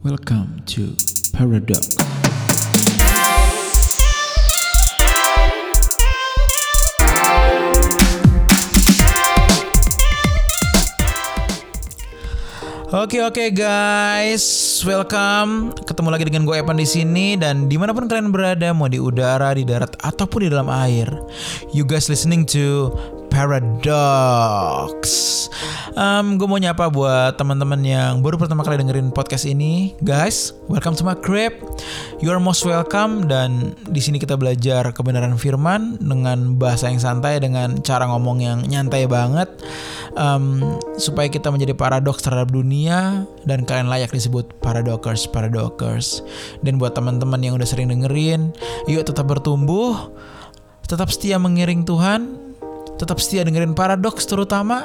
Welcome to Paradox. Oke oke guys, welcome. Ketemu lagi dengan gue Evan di sini dan di mana pun kalian berada, mau di udara, di darat ataupun di dalam air, you guys listening to Paradox. Um, gue mau nyapa buat teman-teman yang baru pertama kali dengerin podcast ini, guys. Welcome to my crib. You are most welcome dan di sini kita belajar kebenaran firman dengan bahasa yang santai, dengan cara ngomong yang nyantai banget, um, supaya kita menjadi paradoks terhadap dunia dan kalian layak disebut paradoxers, paradoxers. Dan buat teman-teman yang udah sering dengerin, yuk tetap bertumbuh, tetap setia mengiring Tuhan, tetap setia dengerin paradoks terutama.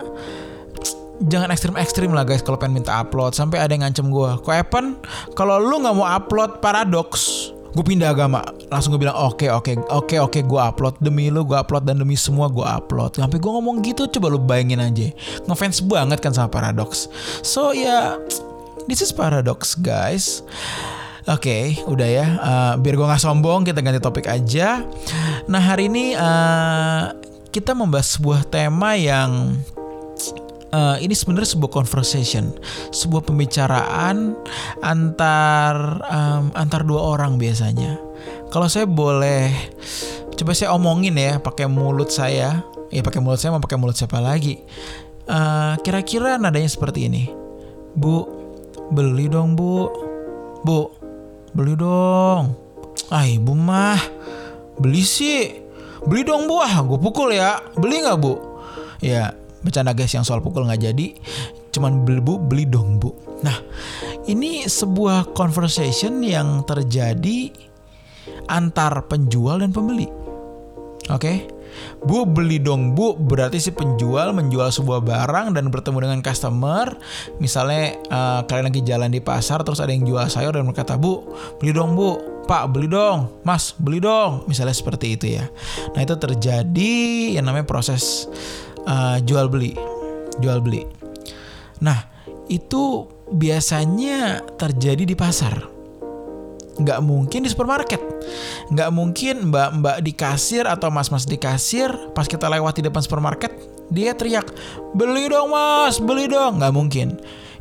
Jangan ekstrim-ekstrim lah guys kalau pengen minta upload. Sampai ada yang ngancem gue kok Evan kalau lu nggak mau upload paradoks gue pindah agama. Langsung gue bilang oke oke oke oke gue upload. Demi lu gue upload dan demi semua gue upload. Sampai gue ngomong gitu coba lu bayangin aja. Ngefans banget kan sama paradoks so ya yeah, this is paradox guys. Oke, okay, udah ya. Uh, biar gue nggak sombong, kita ganti topik aja. Nah hari ini uh, kita membahas sebuah tema yang uh, ini sebenarnya sebuah conversation, sebuah pembicaraan antar um, antar dua orang biasanya. Kalau saya boleh coba saya omongin ya pakai mulut saya, ya pakai mulut saya mau pakai mulut siapa lagi? Uh, kira-kira nadanya seperti ini, Bu, beli dong Bu, Bu, beli dong. Ah ibu mah, beli sih, beli dong Bu, ah gue pukul ya, beli nggak Bu? Ya bercanda guys yang soal pukul nggak jadi. Cuman beli bu beli dong bu. Nah ini sebuah conversation yang terjadi antar penjual dan pembeli. Oke? Okay? Bu beli dong bu. Berarti si penjual menjual sebuah barang dan bertemu dengan customer. Misalnya uh, kalian lagi jalan di pasar terus ada yang jual sayur dan berkata bu beli dong bu pak beli dong. Mas beli dong. Misalnya seperti itu ya. Nah itu terjadi yang namanya proses uh, jual beli. Jual beli. Nah itu biasanya terjadi di pasar. Nggak mungkin di supermarket. Nggak mungkin mbak-mbak di kasir atau mas-mas di kasir pas kita lewat di depan supermarket dia teriak beli dong mas beli dong. Nggak mungkin.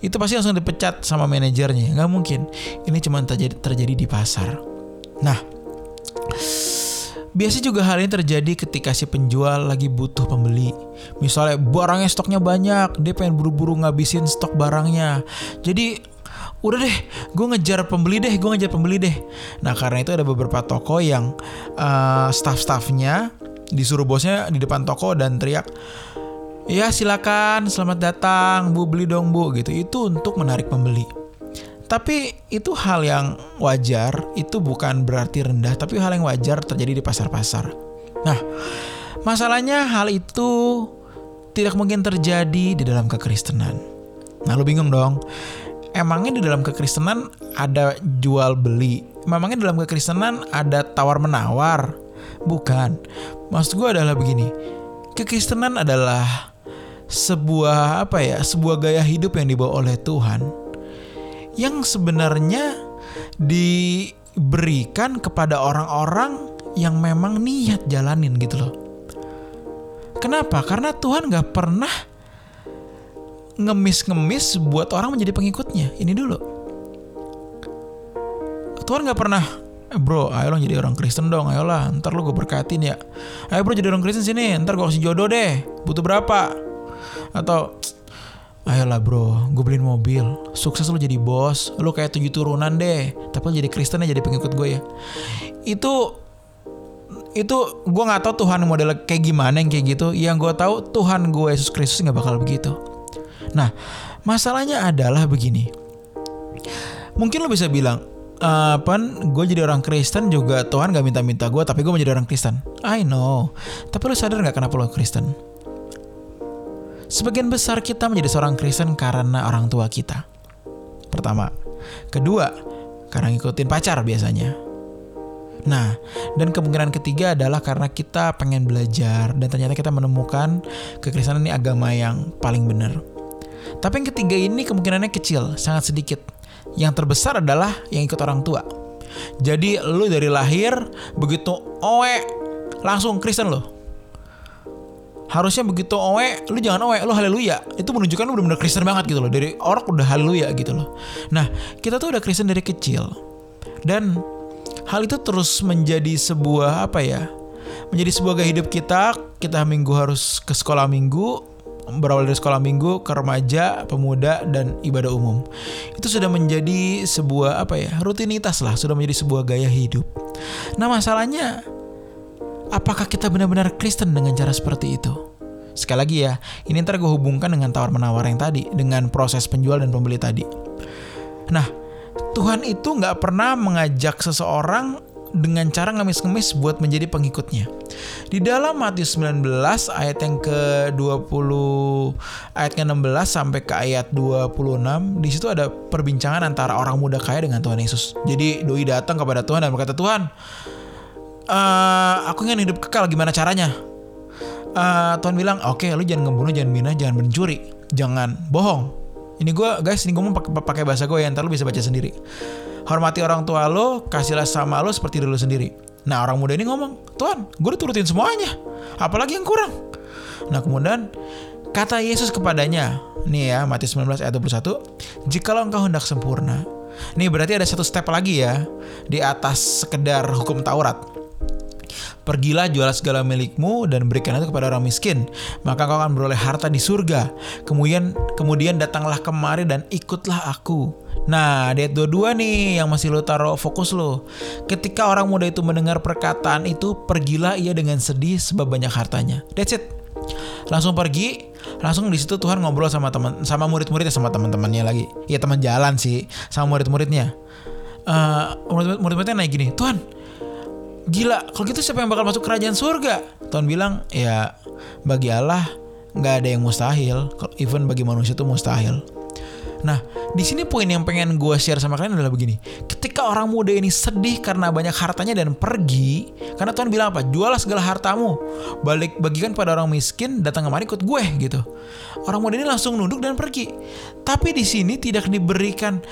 Itu pasti langsung dipecat sama manajernya. Nggak mungkin. Ini cuma terjadi terjadi di pasar nah Biasa juga hal ini terjadi ketika si penjual lagi butuh pembeli. Misalnya barangnya stoknya banyak, dia pengen buru-buru ngabisin stok barangnya. Jadi udah deh, gue ngejar pembeli deh, gue ngejar pembeli deh. Nah karena itu ada beberapa toko yang uh, staff-staffnya disuruh bosnya di depan toko dan teriak, ya silakan, selamat datang, bu beli dong bu, gitu. Itu untuk menarik pembeli. Tapi itu hal yang wajar, itu bukan berarti rendah, tapi hal yang wajar terjadi di pasar-pasar. Nah, masalahnya hal itu tidak mungkin terjadi di dalam kekristenan. Nah, lu bingung dong. Emangnya di dalam kekristenan ada jual beli? Memangnya di dalam kekristenan ada tawar menawar? Bukan. Maksud gue adalah begini. Kekristenan adalah sebuah apa ya? Sebuah gaya hidup yang dibawa oleh Tuhan yang sebenarnya diberikan kepada orang-orang yang memang niat jalanin gitu loh. Kenapa? Karena Tuhan gak pernah ngemis-ngemis buat orang menjadi pengikutnya. Ini dulu. Tuhan gak pernah eh bro, ayo lo jadi orang Kristen dong, ayolah, ntar lo gue berkatin ya. Ayo bro jadi orang Kristen sini, ntar gue kasih jodoh deh, butuh berapa? Atau Ayolah bro, gue beliin mobil. Sukses lo jadi bos. Lo kayak tujuh turunan deh. Tapi lo jadi Kristen ya jadi pengikut gue ya. Itu itu gue nggak tahu Tuhan model kayak gimana yang kayak gitu. Yang gue tahu Tuhan gue Yesus Kristus nggak bakal begitu. Nah, masalahnya adalah begini. Mungkin lo bisa bilang, apa gue jadi orang Kristen juga Tuhan gak minta-minta gue tapi gue mau jadi orang Kristen I know tapi lo sadar gak kenapa lo Kristen Sebagian besar kita menjadi seorang Kristen karena orang tua kita. Pertama. Kedua, karena ngikutin pacar biasanya. Nah, dan kemungkinan ketiga adalah karena kita pengen belajar dan ternyata kita menemukan kekristenan ini agama yang paling benar. Tapi yang ketiga ini kemungkinannya kecil, sangat sedikit. yang terbesar adalah yang ikut orang tua. Jadi lu dari lahir begitu owe langsung Kristen lo. Harusnya begitu owe, lu jangan owe, lu haleluya. Itu menunjukkan lu benar-benar Kristen banget gitu loh. Dari orang udah haleluya gitu loh. Nah, kita tuh udah Kristen dari kecil. Dan hal itu terus menjadi sebuah apa ya? Menjadi sebuah gaya hidup kita. Kita minggu harus ke sekolah minggu, berawal dari sekolah minggu ke remaja, pemuda dan ibadah umum. Itu sudah menjadi sebuah apa ya? rutinitas lah, sudah menjadi sebuah gaya hidup. Nah, masalahnya apakah kita benar-benar Kristen dengan cara seperti itu? Sekali lagi ya, ini ntar gue hubungkan dengan tawar-menawar yang tadi, dengan proses penjual dan pembeli tadi. Nah, Tuhan itu nggak pernah mengajak seseorang dengan cara ngemis-ngemis buat menjadi pengikutnya. Di dalam Matius 19 ayat yang ke-20 ayat ke-16 sampai ke ayat 26 di situ ada perbincangan antara orang muda kaya dengan Tuhan Yesus. Jadi doi datang kepada Tuhan dan berkata, "Tuhan, uh, aku ingin hidup kekal gimana caranya? Uh, Tuhan bilang oke okay, lu jangan ngebunuh jangan mina jangan mencuri. Jangan bohong. Ini gue guys ini gue mau pakai bahasa gue ya ntar lu bisa baca sendiri. Hormati orang tua lo kasihlah sama lo seperti diri lo sendiri. Nah orang muda ini ngomong Tuhan gue udah turutin semuanya apalagi yang kurang. Nah kemudian kata Yesus kepadanya nih ya Matius 19 ayat 21 jikalau engkau hendak sempurna Nih berarti ada satu step lagi ya di atas sekedar hukum Taurat. Pergilah jual segala milikmu dan berikan itu kepada orang miskin, maka kau akan beroleh harta di surga. Kemudian kemudian datanglah kemari dan ikutlah aku. Nah, di 22 nih yang masih lo taruh fokus lo. Ketika orang muda itu mendengar perkataan itu, pergilah ia dengan sedih sebab banyak hartanya. That's it. Langsung pergi, langsung di situ Tuhan ngobrol sama teman sama murid-muridnya sama teman-temannya lagi. Ya teman jalan sih, sama murid-muridnya. Uh, murid-muridnya naik gini, Tuhan, gila kalau gitu siapa yang bakal masuk kerajaan surga? Tuhan bilang ya bagi Allah nggak ada yang mustahil. Even bagi manusia itu mustahil. Nah, di sini poin yang pengen gue share sama kalian adalah begini. Ketika orang muda ini sedih karena banyak hartanya dan pergi, karena Tuhan bilang apa? Jualah segala hartamu, balik bagikan pada orang miskin, datang kemari ikut gue gitu. Orang muda ini langsung nunduk dan pergi. Tapi di sini tidak diberikan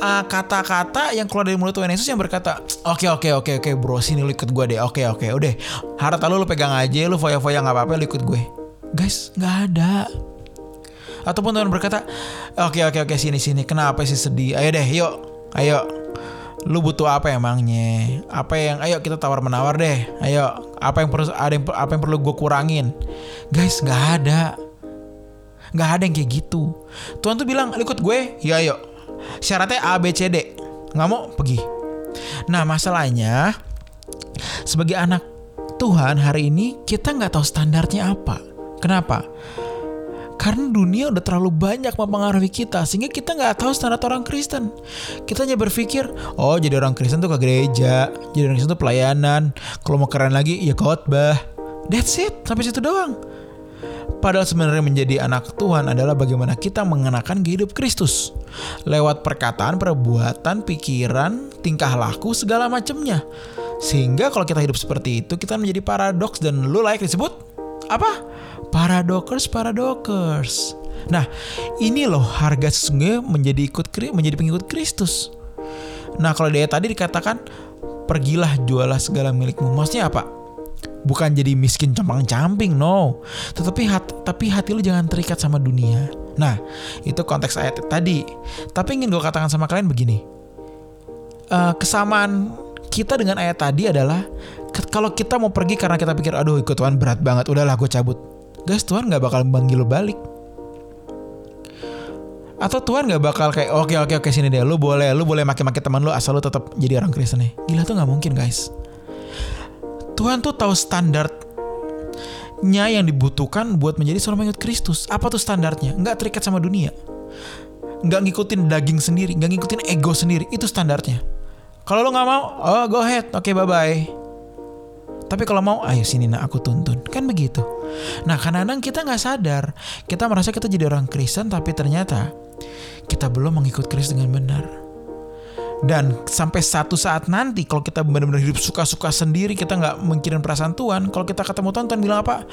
uh, kata-kata uh, yang keluar dari mulut Tuhan Yesus yang berkata, oke okay, oke okay, oke okay, oke bro sini lu ikut gue deh, oke okay, oke okay, udah harta lu lu pegang aja, lu foya-foya nggak apa-apa, lu ikut gue. Guys, nggak ada ataupun Tuhan berkata oke oke oke sini sini kenapa sih sedih ayo deh yuk ayo lu butuh apa emangnya? Apa yang ayo kita tawar menawar deh. Ayo apa yang perlu ada yang apa yang perlu gue kurangin? Guys nggak ada. Nggak ada yang kayak gitu. Tuhan tuh bilang ikut gue. Ya ayo. Syaratnya A B C D. Nggak mau pergi. Nah masalahnya sebagai anak Tuhan hari ini kita nggak tahu standarnya apa. Kenapa karena dunia udah terlalu banyak mempengaruhi kita sehingga kita nggak tahu standar orang Kristen. Kita hanya berpikir, oh jadi orang Kristen tuh ke gereja, jadi orang Kristen tuh pelayanan. Kalau mau keren lagi ya khotbah. That's it, sampai situ doang. Padahal sebenarnya menjadi anak Tuhan adalah bagaimana kita mengenakan hidup Kristus lewat perkataan, perbuatan, pikiran, tingkah laku segala macamnya. Sehingga kalau kita hidup seperti itu kita menjadi paradoks dan lu layak disebut apa? Paradokers, paradokers. Nah, ini loh harga sesungguhnya menjadi ikut menjadi pengikut Kristus. Nah, kalau dia tadi dikatakan pergilah jualah segala milikmu. Maksudnya apa? Bukan jadi miskin campang-camping, no. Tetapi hati, tapi hati lu jangan terikat sama dunia. Nah, itu konteks ayat tadi. Tapi ingin gue katakan sama kalian begini. Uh, kesamaan kita dengan ayat tadi adalah kalau kita mau pergi karena kita pikir aduh ikut Tuhan berat banget, udahlah gue cabut. Guys Tuhan nggak bakal manggil lo balik. Atau Tuhan nggak bakal kayak oke oke oke sini deh lu boleh lu boleh maki-maki teman lu asal lu tetap jadi orang Kristen nih. Gila tuh nggak mungkin guys. Tuhan tuh tahu standarnya yang dibutuhkan buat menjadi seorang pengikut Kristus. Apa tuh standarnya? Nggak terikat sama dunia. Nggak ngikutin daging sendiri nggak ngikutin ego sendiri. Itu standarnya kalau lo nggak mau oh go ahead oke okay, bye bye tapi kalau mau, ayo sini nak aku tuntun. Kan begitu. Nah kadang-kadang kita nggak sadar. Kita merasa kita jadi orang Kristen tapi ternyata kita belum mengikut Kristus dengan benar. Dan sampai satu saat nanti kalau kita benar-benar hidup suka-suka sendiri kita nggak mikirin perasaan Tuhan. Kalau kita ketemu Tuhan, Tuhan bilang apa?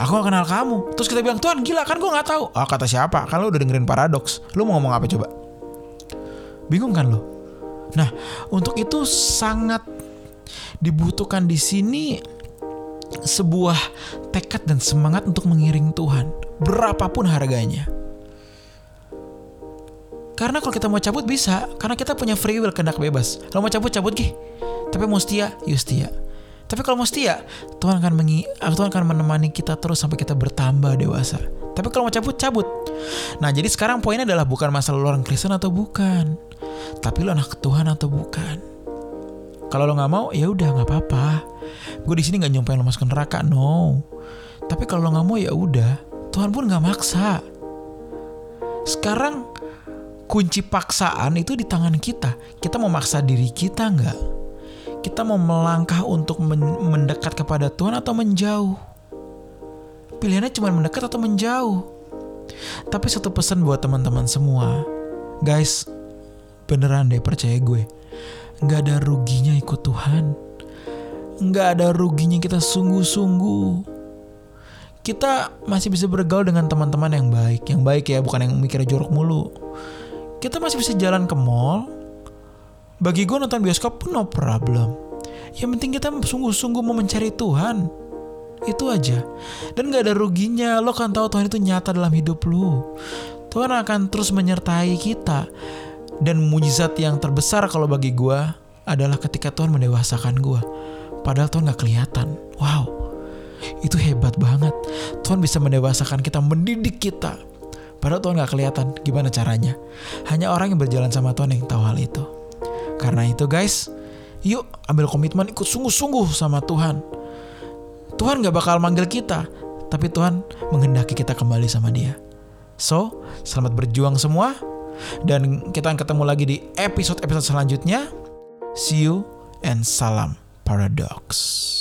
Aku gak kenal kamu. Terus kita bilang Tuhan gila kan gue nggak tahu. Ah kata siapa? Kan lu udah dengerin paradoks. Lu mau ngomong apa coba? Bingung kan lo? Nah, untuk itu sangat dibutuhkan di sini sebuah tekad dan semangat untuk mengiring Tuhan, berapapun harganya. Karena kalau kita mau cabut bisa, karena kita punya free will kehendak bebas. Kalau mau cabut cabut gih. Tapi mau setia, yuk setia. Tapi kalau mau setia, Tuhan akan mengi Tuhan akan menemani kita terus sampai kita bertambah dewasa. Tapi kalau mau cabut cabut. Nah, jadi sekarang poinnya adalah bukan masalah orang Kristen atau bukan. Tapi lo anak Tuhan atau bukan. Kalau lo nggak mau, ya udah nggak apa-apa. Gue di sini nggak nyumpain lo masuk neraka, no. Tapi kalau lo nggak mau ya udah, Tuhan pun nggak maksa. Sekarang kunci paksaan itu di tangan kita. Kita mau maksa diri kita nggak? Kita mau melangkah untuk men- mendekat kepada Tuhan atau menjauh? Pilihannya cuma mendekat atau menjauh. Tapi satu pesan buat teman-teman semua, guys, beneran deh percaya gue, nggak ada ruginya ikut Tuhan, nggak ada ruginya kita sungguh-sungguh kita masih bisa bergaul dengan teman-teman yang baik, yang baik ya, bukan yang mikirnya jorok mulu kita masih bisa jalan ke mall. Bagi gue nonton bioskop pun no problem. Yang penting kita sungguh-sungguh mau mencari Tuhan. Itu aja. Dan gak ada ruginya. Lo kan tahu Tuhan itu nyata dalam hidup lo. Tuhan akan terus menyertai kita. Dan mujizat yang terbesar kalau bagi gue adalah ketika Tuhan mendewasakan gue. Padahal Tuhan gak kelihatan. Wow. Itu hebat banget. Tuhan bisa mendewasakan kita, mendidik kita Padahal Tuhan gak kelihatan gimana caranya. Hanya orang yang berjalan sama Tuhan yang tahu hal itu. Karena itu guys, yuk ambil komitmen ikut sungguh-sungguh sama Tuhan. Tuhan gak bakal manggil kita, tapi Tuhan menghendaki kita kembali sama dia. So, selamat berjuang semua. Dan kita akan ketemu lagi di episode-episode selanjutnya. See you and salam paradox.